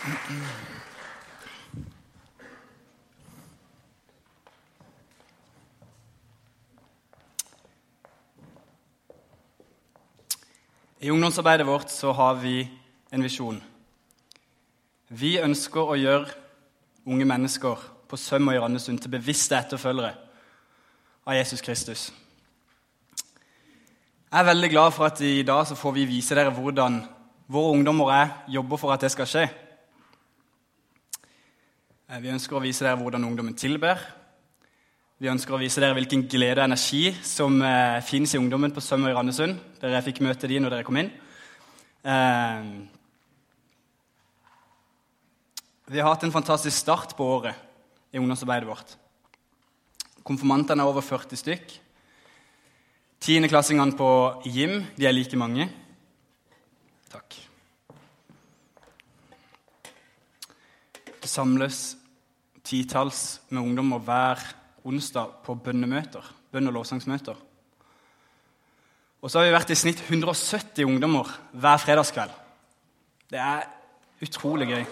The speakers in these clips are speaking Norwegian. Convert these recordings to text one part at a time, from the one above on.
I ungdomsarbeidet vårt så har vi en visjon. Vi ønsker å gjøre unge mennesker på Søm og i Randesund til bevisste etterfølgere av Jesus Kristus. Jeg er veldig glad for at i dag så får vi vise dere hvordan våre ungdommer jeg jobber for at det skal skje. Eh, vi ønsker å vise dere hvordan ungdommen tilber. Vi ønsker å vise dere hvilken glede og energi som eh, finnes i ungdommen på Sømmer i Randesund. Dere fikk møte de når dere kom inn. Eh, vi har hatt en fantastisk start på året i ungdomsarbeidet vårt. Konfirmantene er over 40 stykk. Tiendeklassingene på Jim de er like mange. Takk. Det samles titalls med ungdommer hver onsdag på bønnemøter, bønn- og lovsangsmøter. Og så har vi vært i snitt 170 ungdommer hver fredagskveld. Det er utrolig gøy.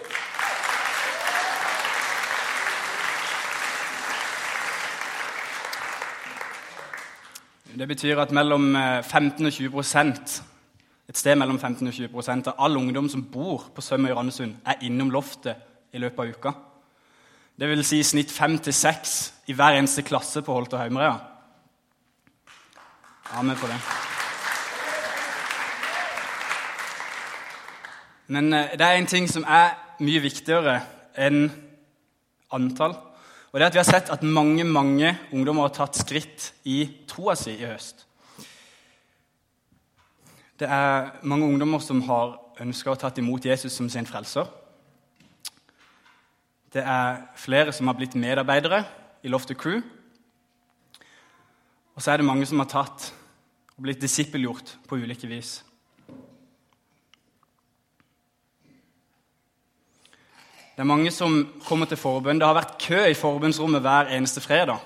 Det betyr at mellom 15 og 20% et sted mellom 15 og 20% av all ungdom som bor på Søm og i Randesund, er innom loftet i løpet av uka. Det vil si snitt fem til seks i hver eneste klasse på Holt og Haumrea. Ja, med på det. Men eh, det er en ting som er mye viktigere enn antall. Og det er at Vi har sett at mange mange ungdommer har tatt skritt i troa si i høst. Det er mange ungdommer som har ønska å tatt imot Jesus som sin frelser. Det er flere som har blitt medarbeidere i Loftet Crew. Og så er det mange som har tatt og blitt disippelgjort på ulike vis. Det er mange som kommer til forbønn. Det har vært kø i forbønnsrommet hver eneste fredag.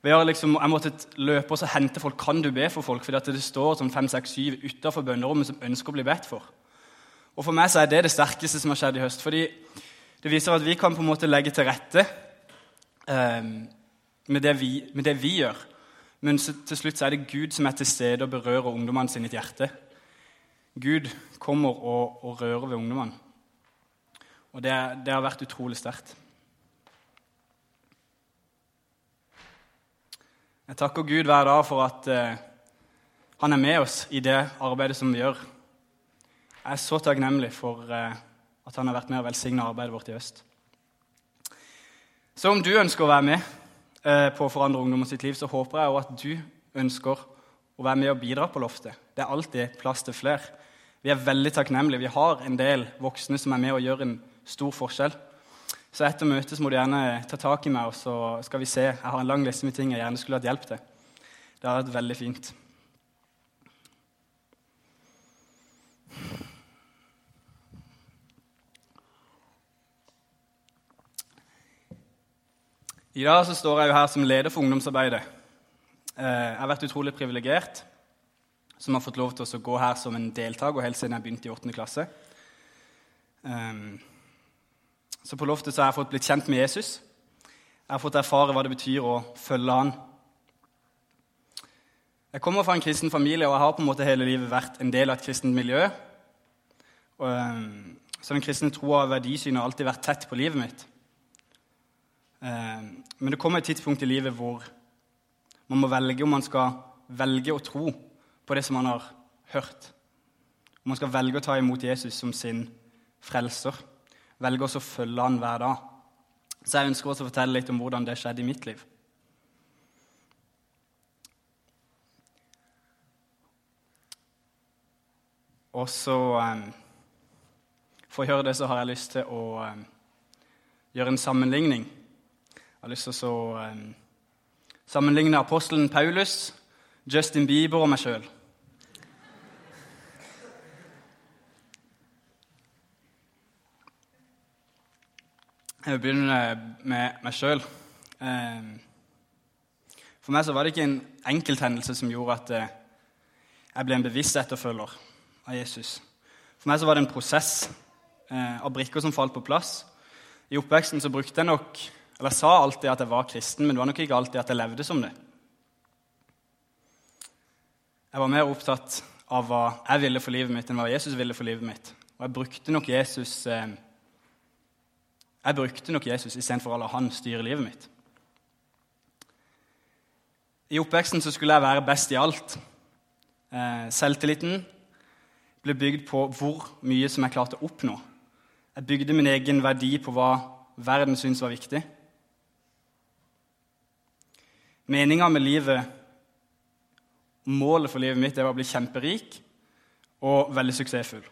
Vi har liksom, jeg måtte løpe og hente folk. Kan du be for folk? Fordi det står sånn fem, seks, syv utenfor bønnerommet som ønsker å bli bedt for. Og For meg så er det det sterkeste som har skjedd i høst. fordi det viser at vi kan på en måte legge til rette eh, med, det vi, med, det vi, gjør. Men så, til slutt så er det Gud som er til stede og berører ungdommene sine hjerte. Gud kommer og, og rører ved ungdommene. Og det, det har vært utrolig sterkt. Jeg takker Gud hver dag for at uh, han er med oss i det arbeidet som vi gjør. Jeg er så takknemlig for uh, at han har vært med og velsigna arbeidet vårt i høst. Så om du ønsker å være med uh, på å forandre ungdommen sitt liv, så håper jeg også at du ønsker å være med og bidra på loftet. Det er alltid plass til flere. Vi er veldig takknemlige. Vi har en del voksne som er med og gjør en stor forskjell. Så etter møtet må du gjerne ta tak i meg, og så skal vi se. Jeg har en lang liste med ting jeg gjerne skulle hatt hjelp til. Det har vært veldig fint. I dag så står jeg jo her som leder for ungdomsarbeidet. Eh, jeg har vært utrolig privilegert som har fått lov til å gå her som en deltaker helt siden jeg begynte i 8. klasse. Um, så på loftet så har jeg fått blitt kjent med Jesus. Jeg har fått erfare hva det betyr å følge han. Jeg kommer fra en kristen familie, og jeg har på en måte hele livet vært en del av et kristent miljø. Ehm, så den kristne troa og verdisynet har alltid vært tett på livet mitt. Ehm, men det kommer et tidspunkt i livet hvor man må velge om man skal velge å tro på det som man har hørt. Om man skal velge å ta imot Jesus som sin frelser Velge også å følge han hver dag. Så jeg ønsker også å fortelle litt om hvordan det skjedde i mitt liv. Og så um, For å gjøre det så har jeg lyst til å um, gjøre en sammenligning. Jeg har lyst til å um, sammenligne apostelen Paulus, Justin Bieber og meg sjøl. Jeg vil begynne med meg sjøl. Ehm, for meg så var det ikke en enkelthendelse som gjorde at eh, jeg ble en bevisst etterfølger av Jesus. For meg så var det en prosess eh, av brikker som falt på plass. I oppveksten så brukte jeg nok Eller jeg sa alltid at jeg var kristen, men det var nok ikke alltid at jeg levde som det. Jeg var mer opptatt av hva jeg ville for livet mitt, enn hva Jesus ville for livet mitt. Og jeg brukte nok Jesus eh, Jeg brukte nok Jesus istedenfor å la han styre livet mitt. I oppveksten så skulle jeg være best i alt. Eh, selvtilliten ble bygd på hvor mye som jeg klarte å oppnå. Jeg bygde min egen verdi på hva verden syntes var viktig. Meninga med livet, målet for livet mitt, det var å bli kjemperik og veldig suksessfull.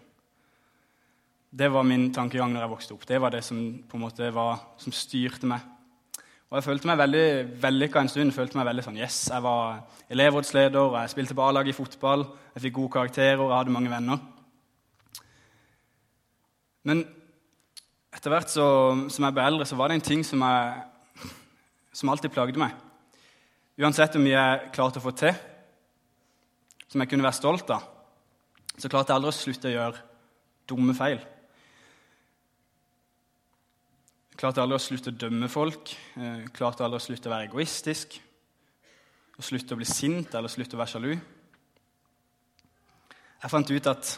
Det var min tankegang når jeg vokste opp. Det var det som på en måte var, som styrte meg. Og jeg følte meg veldig vellykka en stund. følte meg veldig sånn, yes, Jeg var elevrådsleder, jeg spilte på A-laget i fotball, jeg fikk gode karakterer jeg hadde mange venner. Men etter hvert så, som jeg ble eldre, så var det en ting som, jeg, som alltid plagde meg. Uansett hvor mye jeg klarte å få til, som jeg kunne være stolt av, så klarte jeg aldri å slutte å gjøre dumme feil. Jeg klarte aldri å slutte å dømme folk, jeg eh, klarte aldri å slutte å være egoistisk, å slutte å bli sint eller slutte å være sjalu. Jeg fant ut at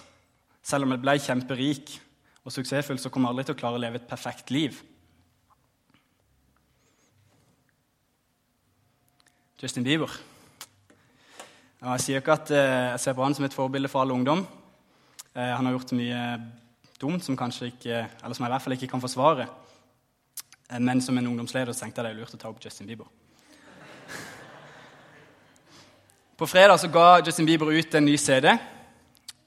selv om jeg ble kjemperik og suksessfull, så kom jeg aldri til å klare å leve et perfekt liv. Justin Bieber. Jeg sier ikke at eh, jeg ser på han som et forbilde for all ungdom. Eh, han har gjort mye dumt som, ikke, som jeg i hvert fall ikke kan forsvare. Eh, men som en ungdomsleder så tenkte jeg det er lurt å ta opp Justin Bieber. På fredag så ga Justin Bieber ut en ny CD.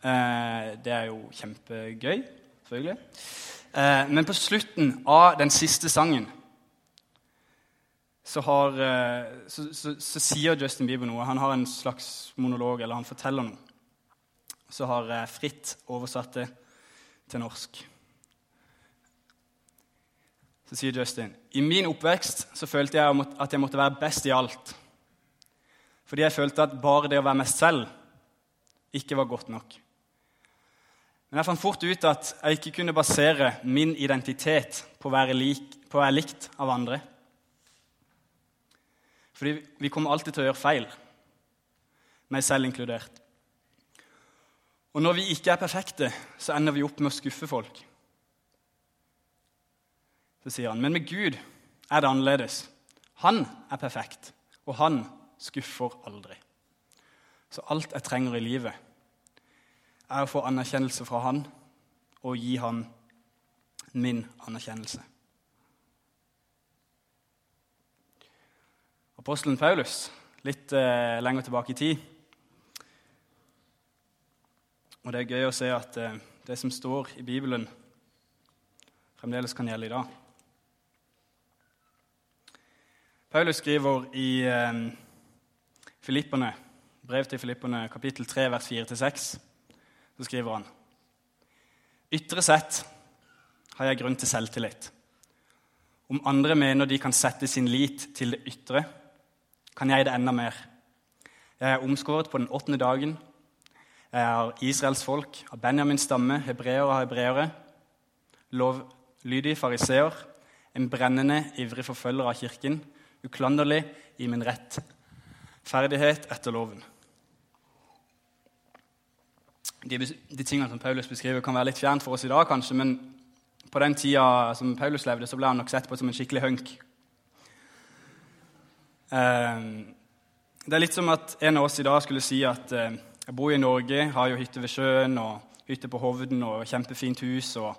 Det er jo kjempegøy, selvfølgelig. Men på slutten av den siste sangen så, har, så, så, så, sier Justin Bieber noe. Han har en slags monolog, eller han forteller noe. Så har jeg fritt oversatt det til norsk. Så sier Justin i min oppvekst så følte jeg at jeg måtte være best i alt. Fordi jeg følte at bare det å være meg selv ikke var godt nok. Men jeg fant fort ut at jeg ikke kunne basere min identitet på å være, lik, på å være likt av andre. Fordi vi kommer alltid til å gjøre feil, meg selv inkludert. Og når vi ikke er perfekte, så ender vi opp med å skuffe folk. Så sier han, men med Gud er det annerledes. Han er perfekt, og han skuffer aldri. Så alt jeg trenger i livet, er å få anerkjennelse fra han og gi han min anerkjennelse. Apostelen Paulus, litt eh, lenger tilbake i tid. Og det er gøy å se at eh, det som står i Bibelen, fremdeles kan gjelde i dag. Paulus skriver i eh, Filippene, brev til Filippene, kapittel 3, vers 4-6, så skriver han Ytre sett har jeg grunn til selvtillit. Om andre mener de kan sette sin lit til det ytre, kan jeg det enda mer. Jeg er omskåret på den åttende dagen. Jeg er Israels folk, av Benjamins stamme, hebreere og hebreere, Lovlydig fariseer, en brennende, ivrig forfølger av kirken, uklanderlig i min rett. Ferdighet etter loven. De, de, tingene som Paulus beskriver, kan være litt fjernt for oss i dag, kanskje, men på den tida som Paulus levde, så ble han nok sett på som en skikkelig hunk. Eh, det er litt som at en av oss i dag skulle si at eh, jeg bor i Norge, har jo hytte ved sjøen og hytte på Hovden og kjempefint hus og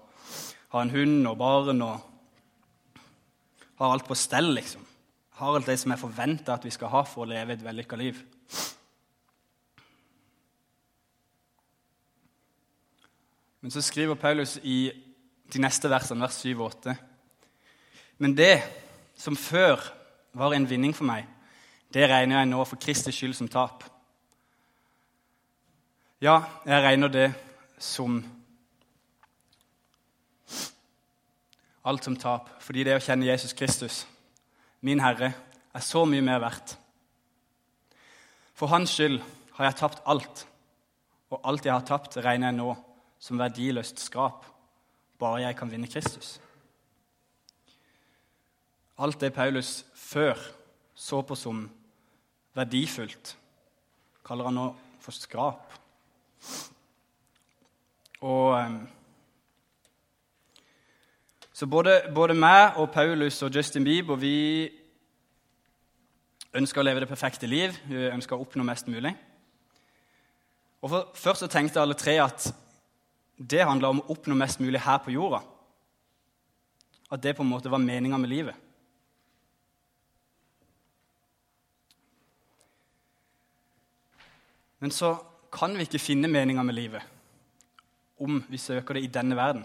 har en hund og barn og har alt på stell, liksom har alt det som jeg forventa at vi skal ha for å leve et vellykka liv. Men så skriver Paulus i de neste versene, vers 7 og 8. Men det som før var en vinning for meg, det regner jeg nå for Kristi skyld som tap. Ja, jeg regner det som alt som tap, fordi det å kjenne Jesus Kristus min Herre, er så mye mer verdt. For Hans skyld har jeg tapt alt, og alt jeg har tapt, regner jeg nå som verdiløst skrap bare jeg kan vinne Kristus. Alt det Paulus før så på som verdifullt, kaller han nå for skrap. Og ehm, Så både, både meg og Paulus og Justin Bieber vi ønsker å leve det perfekte liv. Vi ønsker å oppnå mest mulig. Og for, Først så tenkte alle tre at det handla om å oppnå mest mulig her på jorda. At det på en måte var meninga med livet. Men så kan vi ikke finne meninga med livet om vi søker det i denne verden.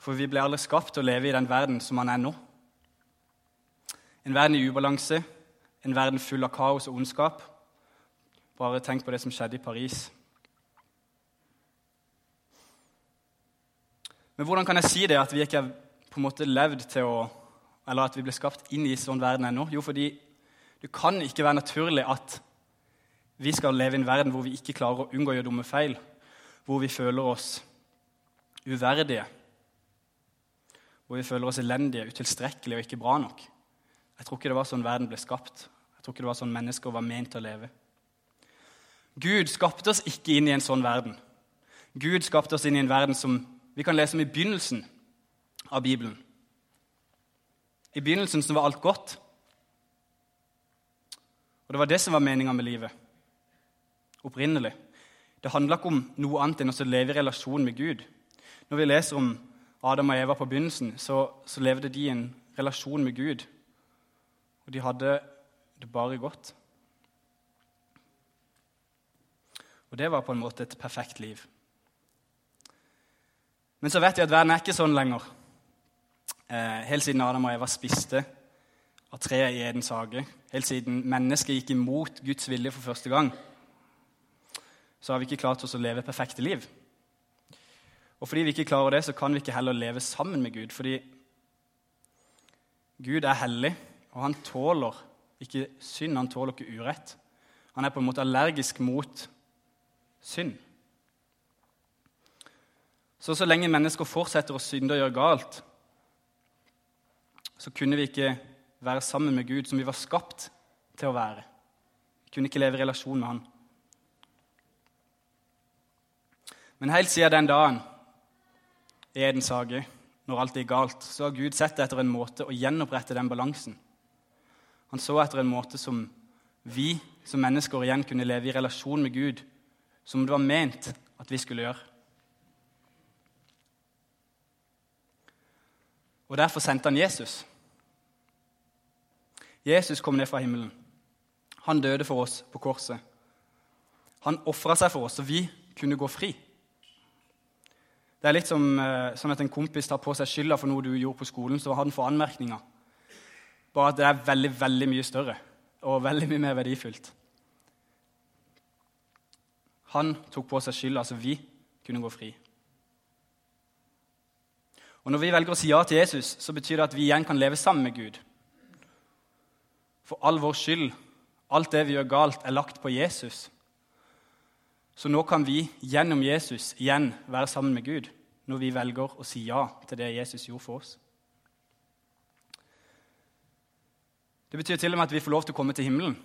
For vi ble aldri skapt til å leve i den verden som man er nå. En verden i ubalanse, en verden full av kaos og ondskap. Bare tenk på det som skjedde i Paris. Men hvordan kan jeg si det at vi ikke har på en måte levd til å Eller at vi ble skapt inn i sånn verden ennå? Jo, fordi det kan ikke være naturlig at vi skal leve i en verden hvor vi ikke klarer å unngå å gjøre dumme feil, hvor vi føler oss uverdige, hvor vi føler oss elendige, utilstrekkelige og ikke bra nok. Jeg tror ikke det var sånn verden ble skapt. Jeg tror ikke det var sånn mennesker var ment til å leve. Gud skapte oss ikke inn i en sånn verden. Gud skapte oss inn i en verden som vi kan lese om i begynnelsen av Bibelen. I begynnelsen som var alt godt. Og det var det som var meninga med livet. Opprinnelig. Det handla ikke om noe annet enn å leve i relasjon med Gud. Når vi leser om Adam og Eva på begynnelsen, så, så levde de i en relasjon med Gud. Og de hadde det bare godt. Og det var på en måte et perfekt liv. Men så vet vi at verden er ikke sånn lenger. Eh, helt siden Adam og Eva spiste av treet i Edens hage, helt siden mennesket gikk imot Guds vilje for første gang, så har vi ikke klart oss å leve perfekte liv. Og fordi vi ikke klarer det, så kan vi ikke heller leve sammen med Gud. Fordi Gud er hellig, og han tåler ikke synd, han tåler ikke urett. Han er på en måte allergisk mot synd. Så så lenge mennesker fortsetter å synde og gjøre galt, så kunne vi ikke være sammen med Gud som vi var skapt til å være. Vi kunne ikke leve i relasjon med Han. Men helt siden den dagen i Edens hage, når alt gikk galt, så har Gud sett etter en måte å gjenopprette den balansen. Han så etter en måte som vi som mennesker igjen kunne leve i relasjon med Gud, som det var ment at vi skulle gjøre. Og Derfor sendte han Jesus. Jesus kom ned fra himmelen. Han døde for oss på korset. Han ofra seg for oss, så vi kunne gå fri. Det er litt som sånn at en kompis tar på seg skylda for noe du gjorde på skolen, så har den for anmerkninger. Bare at det er veldig, veldig mye større og veldig mye mer verdifullt. Han tok på seg skylda, så vi kunne gå fri. Og Når vi velger å si ja til Jesus, så betyr det at vi igjen kan leve sammen med Gud. For all vår skyld, alt det vi gjør galt, er lagt på Jesus. Så nå kan vi gjennom Jesus igjen være sammen med Gud når vi velger å si ja til det Jesus gjorde for oss. Det betyr til og med at vi får lov til å komme til himmelen.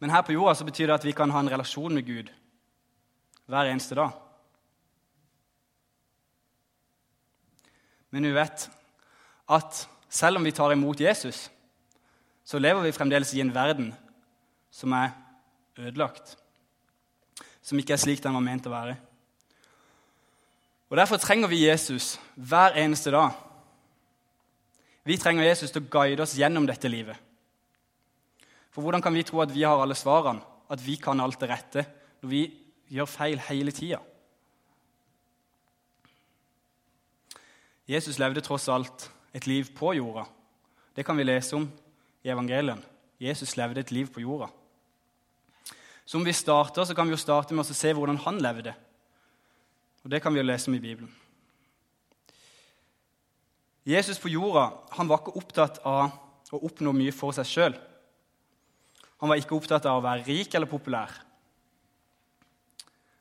Men her på jorda så betyr det at vi kan ha en relasjon med Gud hver eneste dag. Men vi vet at selv om vi tar imot Jesus, så lever vi fremdeles i en verden som er ødelagt. Som ikke er slik den var ment å være. Og Derfor trenger vi Jesus hver eneste dag. Vi trenger Jesus til å guide oss gjennom dette livet. For hvordan kan vi tro at vi har alle svarene, at vi kan alt det rette, når vi gjør feil hele tida? Jesus levde tross alt et liv på jorda. Det kan vi lese om i evangelien. Jesus levde et liv på jorda. Så om vi starter, så kan vi jo starte med å se hvordan han levde. Og Det kan vi jo lese om i Bibelen. Jesus på jorda han var ikke opptatt av å oppnå mye for seg sjøl. Han var ikke opptatt av å være rik eller populær.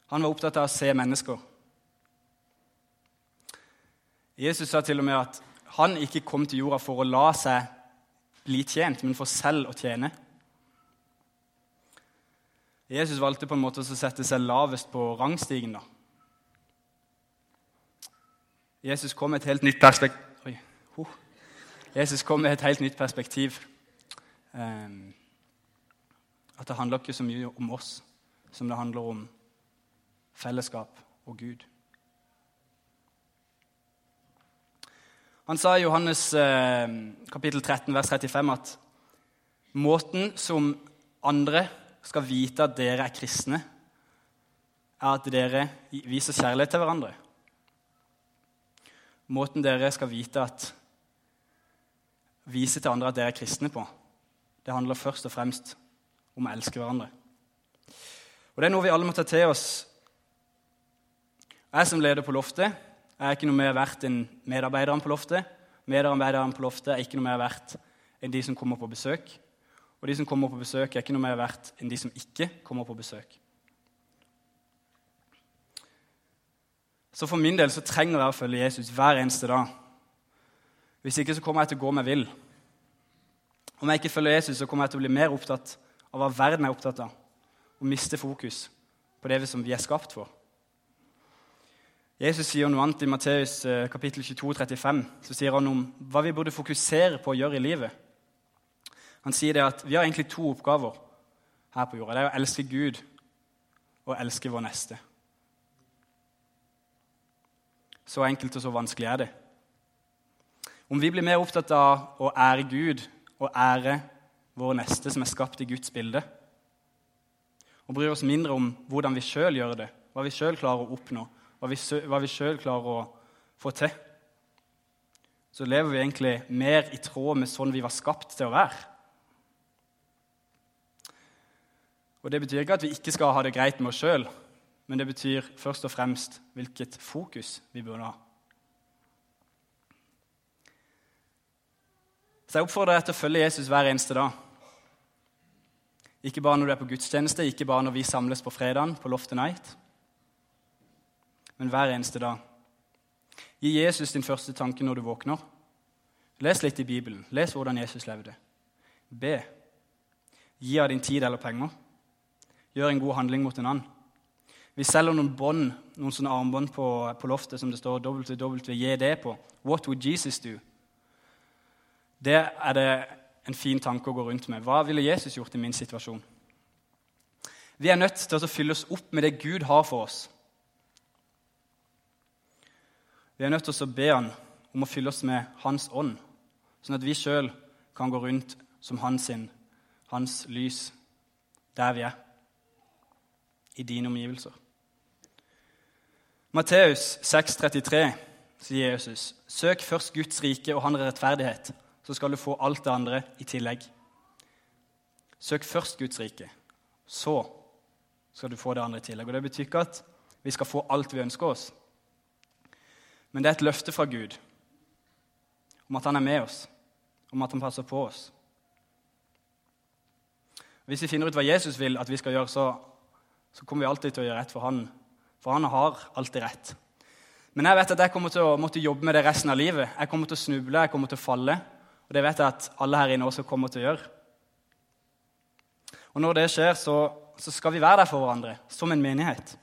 Han var opptatt av å se mennesker. Jesus sa til og med at han ikke kom til jorda for å la seg bli tjent, men for selv å tjene. Jesus valgte på en måte å sette seg lavest på rangstigen. da. Jesus kom med et helt nytt perspektiv. Jesus kom med et helt nytt perspektiv. Um, at det handler ikke så mye om oss som det handler om fellesskap og Gud. Han sa i Johannes eh, kapittel 13, vers 35 at måten som andre skal vite at dere er kristne, er at dere viser kjærlighet til hverandre. Måten dere skal vite at vise til andre at dere er kristne på, det handler først og fremst om å elske hverandre. Og Det er noe vi alle må ta til oss. Jeg som leder på Loftet er ikke noe mer verdt enn medarbeiderne på Loftet. Medarbeiderne på Loftet er ikke noe mer verdt enn de som kommer på besøk. Og de som kommer på besøk, er ikke noe mer verdt enn de som ikke kommer på besøk. Så for min del så trenger jeg å følge Jesus hver eneste dag. Hvis ikke så kommer jeg til å gå meg vill. Om jeg ikke følger Jesus, så kommer jeg til å bli mer opptatt av hva verden er opptatt av, og miste fokus på det som vi er skapt for. Jesus sier noe annet i Matteus eh, kapittel 22, 35. Så sier han om hva vi burde fokusere på å gjøre i livet. Han sier det at vi har egentlig to oppgaver her på jorda. Det er å elske Gud og elske vår neste. Så enkelt og så vanskelig er det. Om vi blir mer opptatt av å ære Gud og ære vår neste, som er skapt i Guds bilde, og bryr oss mindre om hvordan vi sjøl gjør det, hva vi sjøl klarer å oppnå, hva vi, sjøl klarer å få til, så lever vi egentlig mer i tråd med sånn vi var skapt til å være. Og Det betyr ikke at vi ikke skal ha det greit med oss sjøl, men det betyr først og fremst hvilket fokus vi burde ha. Så jeg oppfordrer deg til å følge Jesus hver eneste dag. Ikke bare når du er på gudstjeneste, ikke bare når vi samles på fredagen på Loftet Night, men hver eneste dag. Gi Jesus din første tanke når du våkner. Les litt i Bibelen. Les hvordan Jesus levde. Be. Gi av din tid eller penger. Gjør en god handling mot en annen. Vi selger noen bånd, noen sånne armbånd på, på, loftet som det står WWJD på. What would Jesus do? Det er det en fin tanke å gå rundt med. Hva ville Jesus gjort i min situasjon? Vi er nødt til å fylle oss opp med det Gud har for oss. Vi er nødt til å be Han om å fylle oss med Hans ånd, sånn at vi sjøl kan gå rundt som hans, hans lys der vi er, i dine omgivelser. Matteus 6,33 sier Jesus.: Søk først Guds rike og hans rettferdighet så skal du få alt det andre i tillegg. Søk først Guds rike. Så skal du få det andre i tillegg. Og Det betyr ikke at vi skal få alt vi ønsker oss. Men det er et løfte fra Gud om at han er med oss, om at han passer på oss. Hvis vi finner ut hva Jesus vil at vi skal gjøre, så, så kommer vi alltid til å gjøre rett for han. For han har alltid rett. Men jeg vet at jeg kommer til å måtte jobbe med det resten av livet. Jeg kommer til å snuble, jeg kommer til å falle. Og det vet jeg at alle her inne også kommer til å gjøre. Og når det skjer, så, så skal vi være der for hverandre som en menighet.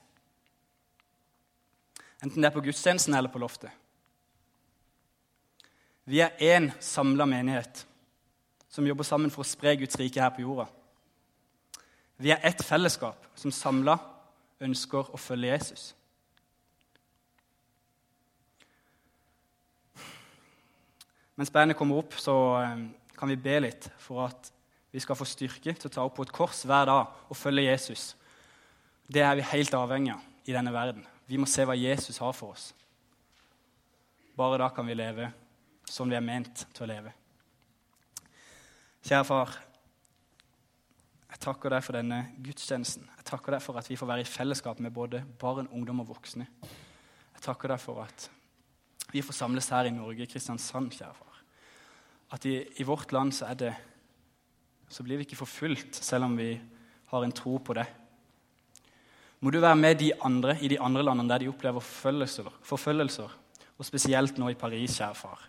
Enten det er på gudstjenesten eller på loftet. Vi er én samla menighet som jobber sammen for å spre Guds rike her på jorda. Vi er ett fellesskap som samla ønsker å følge Jesus. Mens bandet kommer opp, så eh, kan vi be litt for at vi skal få styrke til å ta opp på et kors hver dag og følge Jesus. Det er vi helt avhengig av i denne verden. Vi må se hva Jesus har for oss. Bare da kan vi leve sånn vi er ment til å leve. Kjære far, jeg takker deg for denne gudstjenesten. Jeg takker deg for at vi får være i fellesskap med både barn, ungdom og voksne. Jeg takker deg for at vi får samles her i Norge, Kristiansand, kjære far. At i, i, vårt land så er det Så blir vi ikke forfulgt selv om vi har en tro på det. Må du være med de andre i de andre landene der de opplever forfølgelser, forfølgelser og spesielt nå i Paris, kjære far.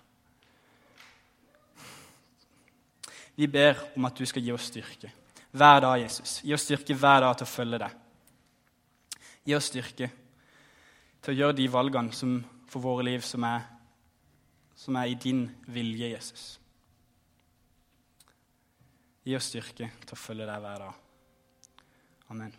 Vi ber om at du skal gi oss styrke hver dag, Jesus. Gi oss styrke hver dag til å følge deg. Gi oss styrke til å gjøre de valgene som, for våre liv som er, som er i din vilje, Jesus. Gi oss styrke til å følge deg hver dag. Amen.